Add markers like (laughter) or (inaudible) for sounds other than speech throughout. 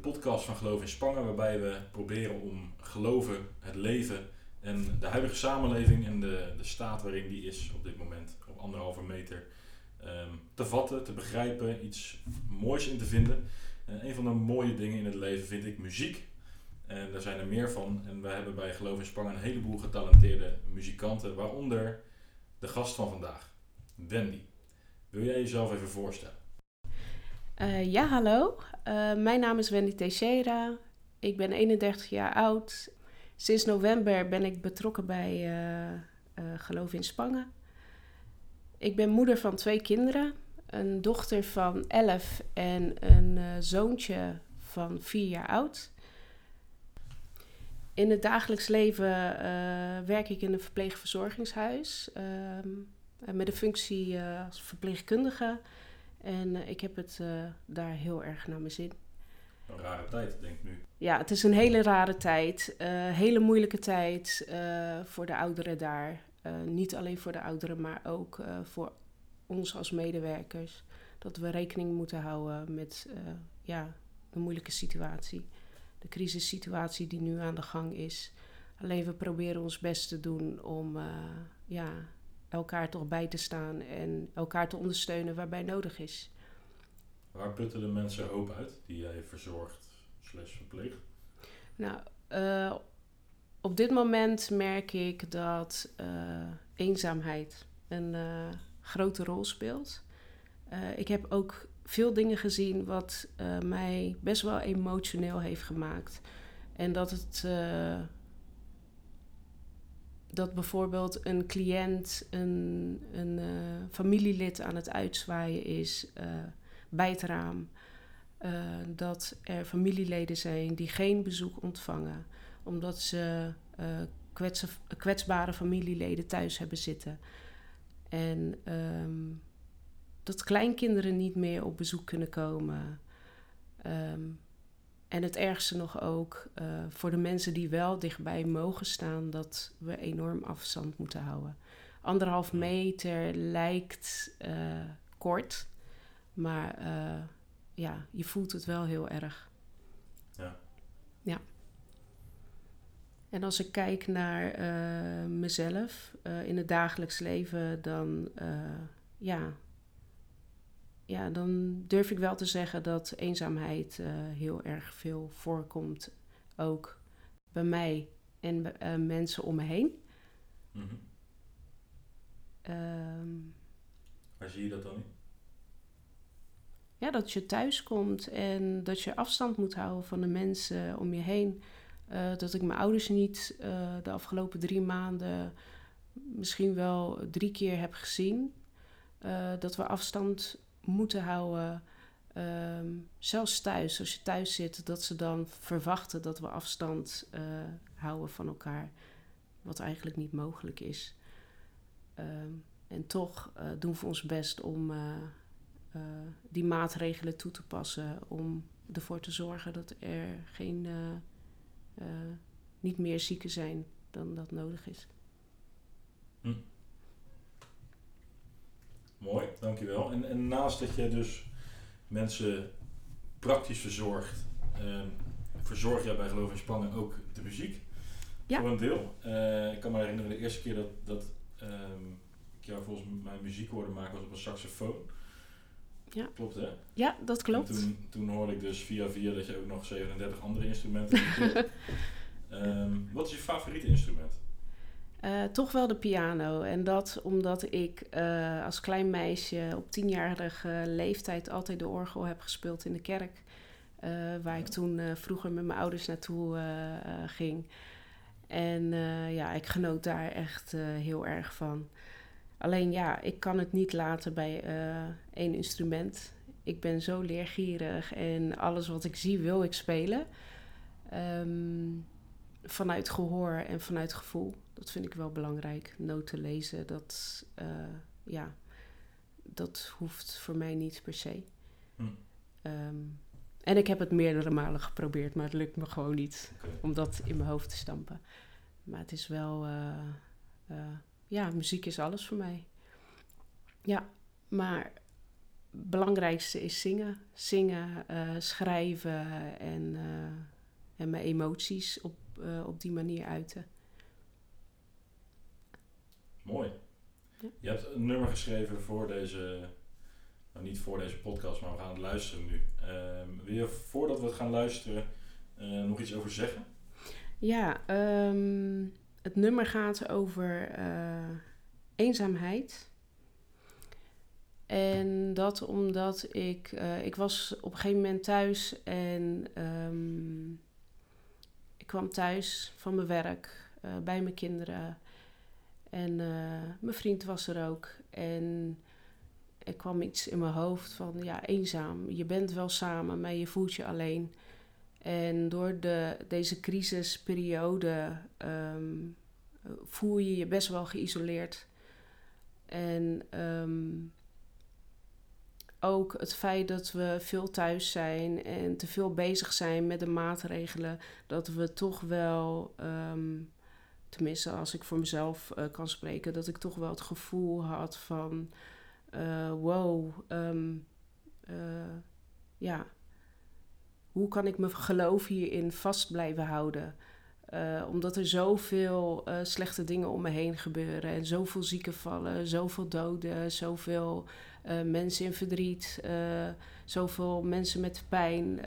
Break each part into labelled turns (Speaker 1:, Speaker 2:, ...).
Speaker 1: podcast van Geloof in Spangen, waarbij we proberen om geloven, het leven en de huidige samenleving en de, de staat waarin die is op dit moment, op anderhalve meter, ehm, te vatten, te begrijpen, iets moois in te vinden. En een van de mooie dingen in het leven vind ik muziek. En daar zijn er meer van. En we hebben bij Geloof in Spangen een heleboel getalenteerde muzikanten, waaronder de gast van vandaag, Wendy. Wil jij jezelf even voorstellen?
Speaker 2: Uh, ja, hallo. Uh, mijn naam is Wendy Teixeira. Ik ben 31 jaar oud. Sinds november ben ik betrokken bij uh, Geloof in Spangen. Ik ben moeder van twee kinderen. Een dochter van 11 en een zoontje van 4 jaar oud. In het dagelijks leven werk ik in een verpleegverzorgingshuis. met de functie als verpleegkundige. En uh, ik heb het uh, daar heel erg naar mijn zin.
Speaker 1: Een rare tijd, denk ik nu.
Speaker 2: Ja, het is een hele rare tijd. Uh, hele moeilijke tijd voor de ouderen daar. niet alleen voor de ouderen, maar ook voor ons als medewerkers. Dat we rekening moeten houden met ja, de moeilijke situatie. De crisissituatie die nu aan de gang is. Alleen we proberen ons best te doen om ja, elkaar toch bij te staan en elkaar te ondersteunen waarbij nodig is.
Speaker 1: Waar putten de mensen hoop uit die jij verzorgt slash verpleegt?
Speaker 2: Nou, uh, op dit moment merk ik dat uh, eenzaamheid een uh, grote rol speelt. ik heb ook veel dingen gezien wat mij best wel emotioneel heeft gemaakt. En dat het dat bijvoorbeeld een cliënt een, een uh, familielid aan het uitzwaaien is uh, bij het raam. Uh, dat er familieleden zijn die geen bezoek ontvangen, omdat ze kwets, kwetsbare familieleden thuis hebben zitten. En um, dat kleinkinderen niet meer op bezoek kunnen komen. Um, en het ergste nog ook uh, voor de mensen die wel dichtbij mogen staan, dat we enorm afstand moeten houden. Anderhalf meter lijkt uh, kort, maar uh, ja, je voelt het wel heel erg.
Speaker 1: Ja.
Speaker 2: Ja. En als ik kijk naar mezelf in het dagelijks leven, dan ja, ja, dan durf ik wel te zeggen dat eenzaamheid uh, heel erg veel voorkomt. Ook bij mij en uh, mensen om me heen.
Speaker 1: Mm -hmm. um, Waar zie je dat dan in?
Speaker 2: Ja, dat je thuis komt en dat je afstand moet houden van de mensen om je heen. Uh, dat ik mijn ouders niet de afgelopen drie maanden misschien wel drie keer heb gezien. dat we afstand moeten houden. Um, zelfs thuis, als je thuis zit, dat ze dan verwachten dat we afstand uh, houden van elkaar. Wat eigenlijk niet mogelijk is. Um, en toch uh, doen we ons best om uh, die maatregelen toe te passen. Om ervoor te zorgen dat er geen, niet meer zieken zijn dan dat nodig is.
Speaker 1: Hm. Mooi, dankjewel. En, en naast dat je dus mensen praktisch verzorgt, uh, verzorg jij bij Geloof in Spangen ook de muziek.
Speaker 2: Ja.
Speaker 1: Voor een deel. Uh, ik kan me herinneren de eerste keer dat, dat um, ik jou volgens mij muziek hoorde maken was op een saxofoon.
Speaker 2: Ja.
Speaker 1: Klopt hè?
Speaker 2: Ja, dat klopt.
Speaker 1: En toen, toen hoorde ik dus via via dat je ook nog 37 andere instrumenten (laughs) um, Wat is je favoriete instrument?
Speaker 2: Uh, toch wel de piano. En dat omdat ik uh, als klein meisje op tienjarige leeftijd altijd de orgel heb gespeeld in de kerk. Uh, waar ik toen vroeger met mijn ouders naartoe ging. En ja, ik genoot daar echt heel erg van. Alleen ja, ik kan het niet laten bij één instrument. Ik ben zo leergierig en alles wat ik zie wil ik spelen. Um, vanuit gehoor en vanuit gevoel. Dat vind ik wel belangrijk. Noten lezen, dat, uh, ja, dat hoeft voor mij niet per se. Hm. Um, en ik heb het meerdere malen geprobeerd, maar het lukt me gewoon niet okay. om dat in mijn hoofd te stampen. Maar het is wel, uh, uh, ja, muziek is alles voor mij. Ja, maar belangrijkste is zingen. Zingen, schrijven en, en mijn emoties op, op die manier uiten.
Speaker 1: Mooi. Je hebt een nummer geschreven voor deze, nou niet voor deze podcast, maar we gaan het luisteren nu. Uh, wil je voordat we het gaan luisteren uh, nog iets over zeggen?
Speaker 2: Ja, um, het nummer gaat over uh, eenzaamheid. En dat omdat ik, uh, ik was op een gegeven moment thuis en um, ik kwam thuis van mijn werk bij mijn kinderen. En uh, mijn vriend was er ook. En er kwam iets in mijn hoofd van, ja, eenzaam. Je bent wel samen, maar je voelt je alleen. En door de, deze crisisperiode um, voel je je best wel geïsoleerd. En um, ook het feit dat we veel thuis zijn en te veel bezig zijn met de maatregelen, dat we toch wel um, tenminste als ik voor mezelf uh, kan spreken, dat ik toch wel het gevoel had van uh, wow, um, uh, ja, hoe kan ik mijn geloof hierin vast blijven houden? omdat er zoveel slechte dingen om me heen gebeuren en zoveel zieken vallen, zoveel doden, zoveel mensen in verdriet, zoveel mensen met pijn,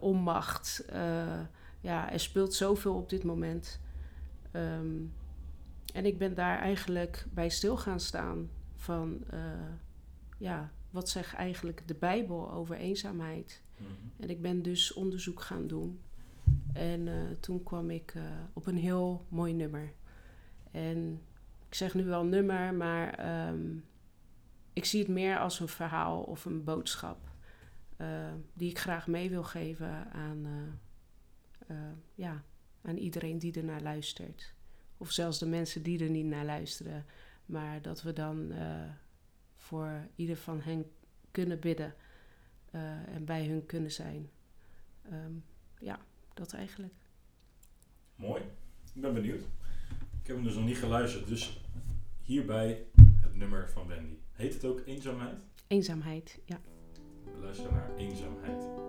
Speaker 2: onmacht ja, er speelt zoveel op dit moment. Um, en ik ben daar eigenlijk bij stil gaan staan van, uh, ja, wat zegt eigenlijk de Bijbel over eenzaamheid? Mm -hmm. En ik ben dus onderzoek gaan doen. En uh, toen kwam ik uh, op een heel mooi nummer. En ik zeg nu wel nummer, maar um, ik zie het meer als een verhaal of een boodschap. die ik graag mee wil geven aan uh, ja, aan iedereen die er naar luistert. Of zelfs de mensen die er niet naar luisteren. Maar dat we dan voor ieder van hen kunnen bidden en bij hun kunnen zijn. Um, ja, dat eigenlijk.
Speaker 1: Mooi. Ik ben benieuwd. Ik heb hem dus nog niet geluisterd. Dus hierbij het nummer van Wendy. Heet het ook Eenzaamheid?
Speaker 2: Eenzaamheid, ja.
Speaker 1: We luisteren naar Eenzaamheid.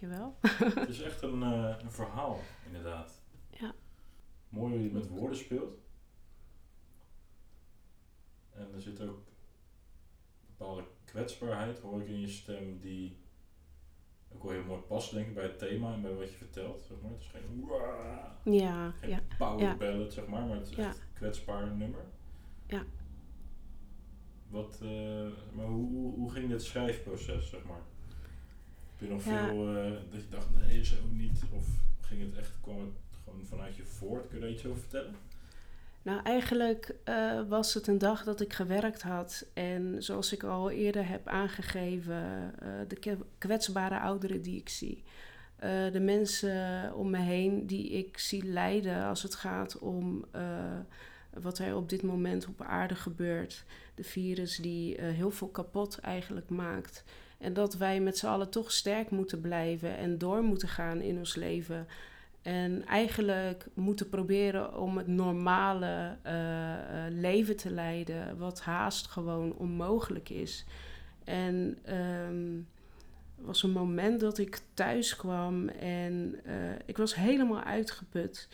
Speaker 2: Dankjewel. (laughs)
Speaker 1: Het is echt een, eh, een verhaal, inderdaad.
Speaker 2: Ja.
Speaker 1: Mooi hoe je met woorden speelt. En er zit ook een bepaalde kwetsbaarheid, hoor ik in je stem, die ook wel heel mooi past, denk ik, bij het thema en bij wat je vertelt. Zeg maar. Het is geen, "Waa",
Speaker 2: Ja,
Speaker 1: geen
Speaker 2: ja.
Speaker 1: power
Speaker 2: ja.
Speaker 1: ballad, zeg maar, maar het is
Speaker 2: Ja.
Speaker 1: echt een kwetsbaar nummer.
Speaker 2: Ja.
Speaker 1: Wat, eh, maar hoe, hoe, hoe ging dit schrijfproces, zeg maar? Heb je nog
Speaker 2: Ja.
Speaker 1: veel dat je dacht, nee, zo niet? Of ging het echt, kwam het gewoon vanuit je voort? Kun je daar iets over vertellen?
Speaker 2: Nou, eigenlijk eh, was het een dag dat ik gewerkt had. En zoals ik al eerder heb aangegeven, eh, de kwetsbare ouderen die ik zie. Eh, de mensen om me heen die ik zie lijden als het gaat om wat er op dit moment op aarde gebeurt. De virus die heel veel kapot eigenlijk maakt. En dat wij met z'n allen toch sterk moeten blijven en door moeten gaan in ons leven. En eigenlijk moeten proberen om het normale eh, eh, leven te leiden, wat haast gewoon onmogelijk is. En ehm was een moment dat ik thuis kwam en eh, ik was helemaal uitgeput.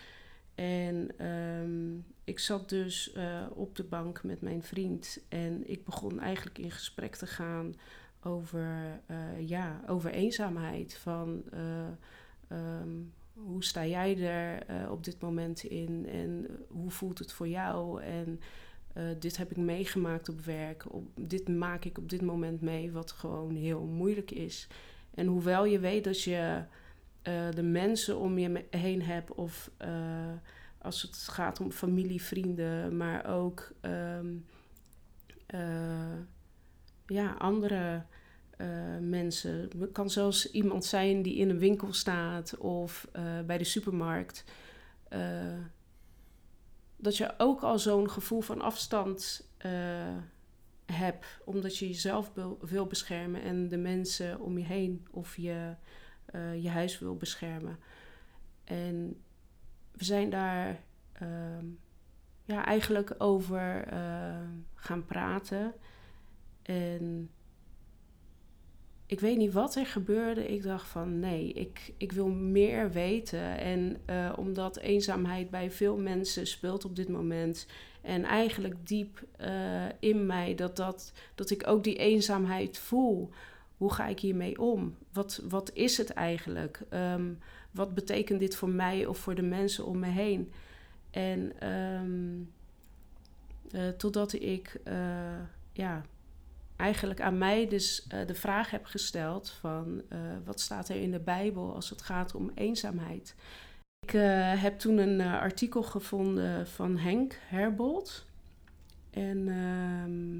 Speaker 2: En ehm, ik zat dus op de bank met mijn vriend en ik begon eigenlijk in gesprek te gaan over, eh, ja, over eenzaamheid. Van eh, ehm, hoe sta jij er eh, op dit moment in en hoe voelt het voor jou? En dit heb ik meegemaakt op werk. Op, dit maak ik op dit moment mee, wat gewoon heel moeilijk is. En hoewel je weet dat je de mensen om je heen hebt, of als het gaat om familie, vrienden, maar ook ehm, eh, ja, andere eh, mensen. Het kan zelfs iemand zijn die in een winkel staat of eh, bij de supermarkt. Eh, dat je ook al zo'n gevoel van afstand hebt, omdat je jezelf wil, wil beschermen en de mensen om je heen of je, je huis wil beschermen. En we zijn daar ehm, ja, eigenlijk over gaan praten. En ik weet niet wat er gebeurde. Ik dacht van nee, ik, ik wil meer weten. En eh, omdat eenzaamheid bij veel mensen speelt op dit moment. En eigenlijk diep eh, in mij dat, dat, dat ik ook die eenzaamheid voel. Hoe ga ik hiermee om? Wat, wat is het eigenlijk? Ehm, wat betekent dit voor mij of voor de mensen om me heen? En ehm, eh, totdat ik ja, eigenlijk aan mij dus eh, de vraag heb gesteld van eh, wat staat er in de Bijbel als het gaat om eenzaamheid. Ik eh, heb toen een artikel gevonden van Henk Herbold en ehm,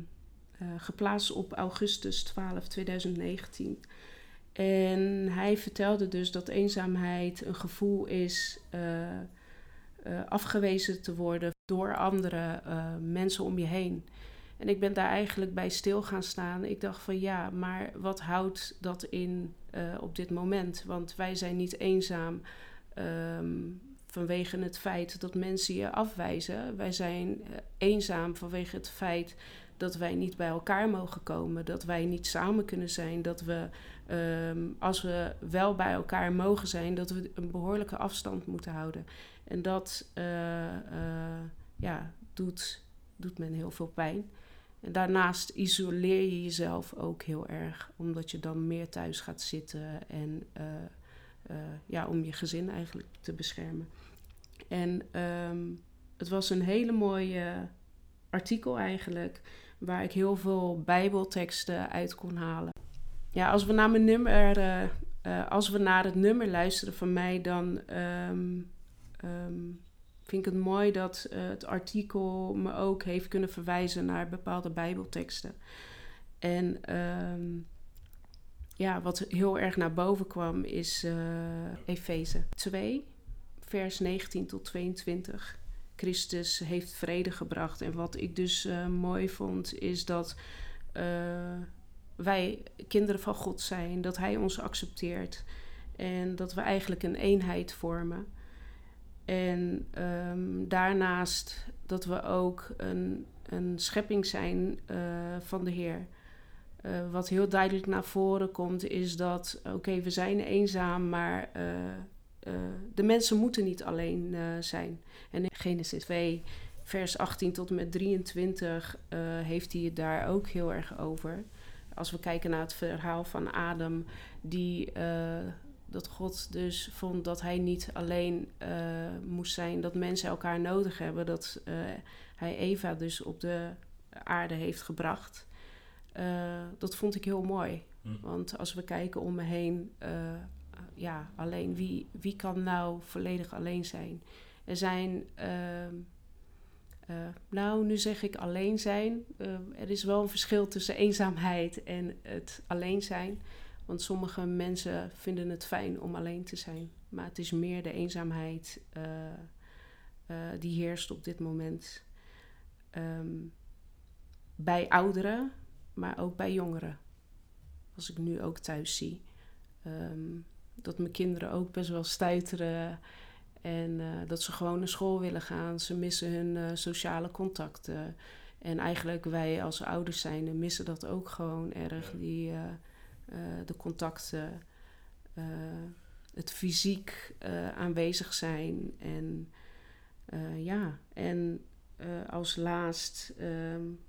Speaker 2: eh, geplaatst op augustus 12, 2019. En hij vertelde dus dat eenzaamheid een gevoel is afgewezen te worden door andere mensen om je heen. En ik ben daar eigenlijk bij stil gaan staan. Ik dacht van ja, maar wat houdt dat in eh, op dit moment? Want wij zijn niet eenzaam ehm, vanwege het feit dat mensen je afwijzen. Wij zijn eh, eenzaam vanwege het feit dat wij niet bij elkaar mogen komen, dat wij niet samen kunnen zijn, dat we, ehm, als we wel bij elkaar mogen zijn, dat we een behoorlijke afstand moeten houden. En dat eh, ja, doet, doet men heel veel pijn. Daarnaast isoleer je jezelf ook heel erg, omdat je dan meer thuis gaat zitten en eh, eh, ja, om je gezin eigenlijk te beschermen. En ehm, het was een hele mooie artikel eigenlijk, waar ik heel veel bijbelteksten uit kon halen. Ja, als we naar mijn nummer, eh, als we naar het nummer luisteren van mij, dan ehm, ehm, vind ik het mooi dat eh, het artikel me ook heeft kunnen verwijzen naar bepaalde bijbelteksten. En ehm, ja, wat heel erg naar boven kwam is uh, Efeze 2, vers 19 tot 22. Christus heeft vrede gebracht. En wat ik dus uh, mooi vond, is dat wij kinderen van God zijn, dat Hij ons accepteert en dat we eigenlijk een eenheid vormen. En um, daarnaast dat we ook een, een schepping zijn uh, van de Heer. eh, wat heel duidelijk naar voren komt, is dat, oké, we zijn eenzaam, maar eh, eh, de mensen moeten niet alleen zijn. En in Genesis 2, vers 18 tot en met 23, heeft hij het daar ook heel erg over. Als we kijken naar het verhaal van Adam, die dat God dus vond dat hij niet alleen moest zijn, dat mensen elkaar nodig hebben, dat hij Eva dus op de aarde heeft gebracht. Uh, dat vond ik heel mooi. Hm. Want als we kijken om me heen, ja, alleen wie, wie kan nou volledig alleen zijn? Er zijn, uh, nou, nu zeg ik alleen zijn. er is wel een verschil tussen eenzaamheid en het alleen zijn. Want sommige mensen vinden het fijn om alleen te zijn. Maar het is meer de eenzaamheid die heerst op dit moment. Um, bij ouderen, maar ook bij jongeren. Als ik nu ook thuis zie. Ehm, dat mijn kinderen ook best wel stuiteren. En uh, dat ze gewoon naar school willen gaan. Ze missen hun uh, sociale contacten. En eigenlijk wij als ouders zijn missen dat ook gewoon erg. Die, uh, de contacten. het fysiek aanwezig zijn. En ja, en als laatst... Um,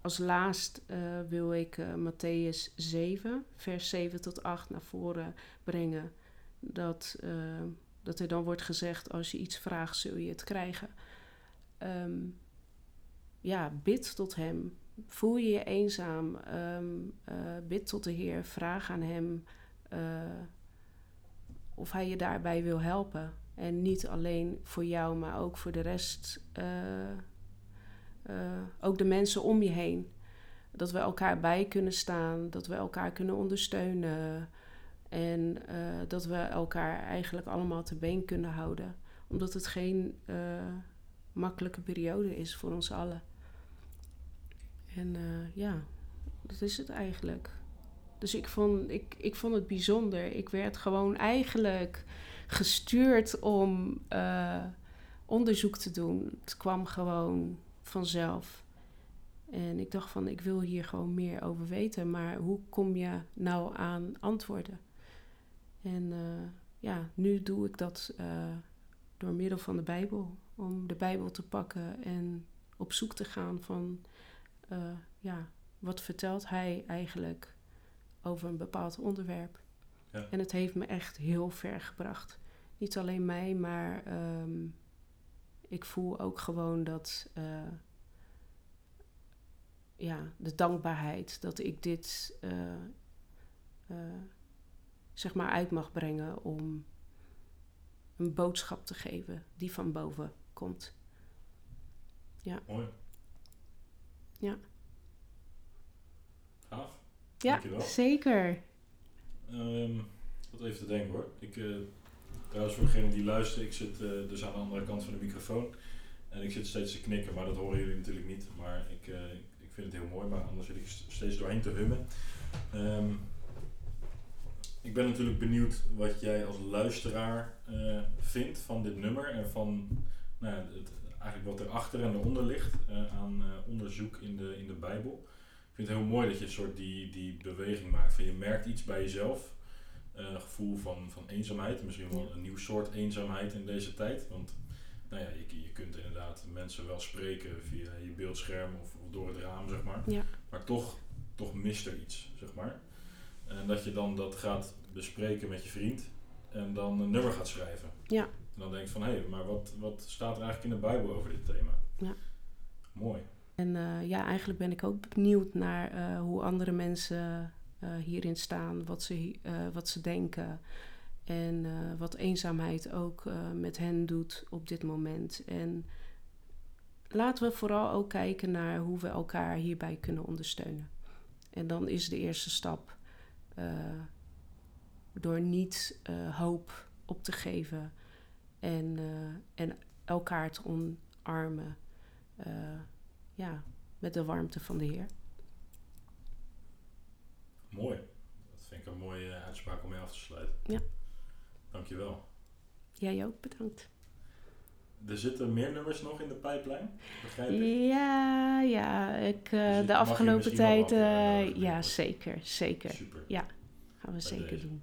Speaker 2: als laatst wil ik uh, Matthäus 7, vers 7 tot 8 naar voren brengen. Dat, dat er dan wordt gezegd: als je iets vraagt, zul je het krijgen. Um, ja, bid tot Hem. Voel je je eenzaam? Um, bid tot de Heer. Vraag aan Hem of Hij je daarbij wil helpen. En niet alleen voor jou, maar ook voor de rest uh, ook de mensen om je heen. Dat we elkaar bij kunnen staan, dat we elkaar kunnen ondersteunen. En dat we elkaar eigenlijk allemaal te been kunnen houden. Omdat het geen makkelijke periode is voor ons allen. En ja, dat is het eigenlijk. Dus ik vond, ik, ik vond het bijzonder. Ik werd gewoon eigenlijk gestuurd om onderzoek te doen. Het kwam gewoon vanzelf. En ik dacht van, ik wil hier gewoon meer over weten, maar hoe kom je nou aan antwoorden? En uh, ja, nu doe ik dat door middel van de Bijbel. Om de Bijbel te pakken en op zoek te gaan van, uh, ja, wat vertelt hij eigenlijk over een bepaald onderwerp? Ja. En het heeft me echt heel ver gebracht. Niet alleen mij, maar um, ik voel ook gewoon dat uh, ja, de dankbaarheid dat ik dit uh, uh, zeg maar uit mag brengen om een boodschap te geven die van boven komt. Ja.
Speaker 1: Mooi.
Speaker 2: Ja.
Speaker 1: Gaaf.
Speaker 2: Ja,
Speaker 1: Dankjewel.
Speaker 2: zeker.
Speaker 1: Um, wat even te denken hoor. Ik, uh, trouwens voor degene die luistert, ik zit uh, dus aan de andere kant van de microfoon. En ik zit steeds te knikken, maar dat horen jullie natuurlijk niet. Maar ik, uh, ik vind het heel mooi, maar anders zit ik steeds doorheen te hummen. Um, ik ben natuurlijk benieuwd wat jij als luisteraar vindt van dit nummer en van nou, het, eigenlijk wat erachter en eronder ligt uh, aan onderzoek in de, in de Bijbel. Ik vind het heel mooi dat je een soort die, die beweging maakt. Van je merkt iets bij jezelf. een gevoel van, van eenzaamheid, misschien wel een nieuw soort eenzaamheid in deze tijd. Want nou ja, je, je kunt inderdaad mensen wel spreken via je beeldscherm of, of door het raam, zeg maar.
Speaker 2: Ja.
Speaker 1: Maar toch, toch mist er iets, zeg maar. En dat je dan dat gaat bespreken met je vriend en dan een nummer gaat schrijven.
Speaker 2: Ja.
Speaker 1: En dan denk je van, hé, hey, maar wat, wat staat er eigenlijk in de Bijbel over dit thema?
Speaker 2: Ja.
Speaker 1: Mooi.
Speaker 2: En uh, ja, eigenlijk ben ik ook benieuwd naar uh, hoe andere mensen uh, hierin staan, wat ze, wat ze denken. En wat eenzaamheid ook met hen doet op dit moment. En laten we vooral ook kijken naar hoe we elkaar hierbij kunnen ondersteunen. En dan is de eerste stap door niet hoop op te geven en, en elkaar te omarmen. ja, met de warmte van de Heer.
Speaker 1: Mooi. Dat vind ik een mooie uitspraak om mee af te sluiten.
Speaker 2: Ja.
Speaker 1: Dankjewel.
Speaker 2: Jij ook, bedankt.
Speaker 1: Er zitten meer nummers nog in de pijplijn, begrijp ik?
Speaker 2: Ja, ja. Ik,
Speaker 1: Dus
Speaker 2: eh, de afgelopen tijd, eh, ja, zeker, zeker.
Speaker 1: Super.
Speaker 2: Ja, gaan we
Speaker 1: Bij
Speaker 2: zeker
Speaker 1: deze.
Speaker 2: doen.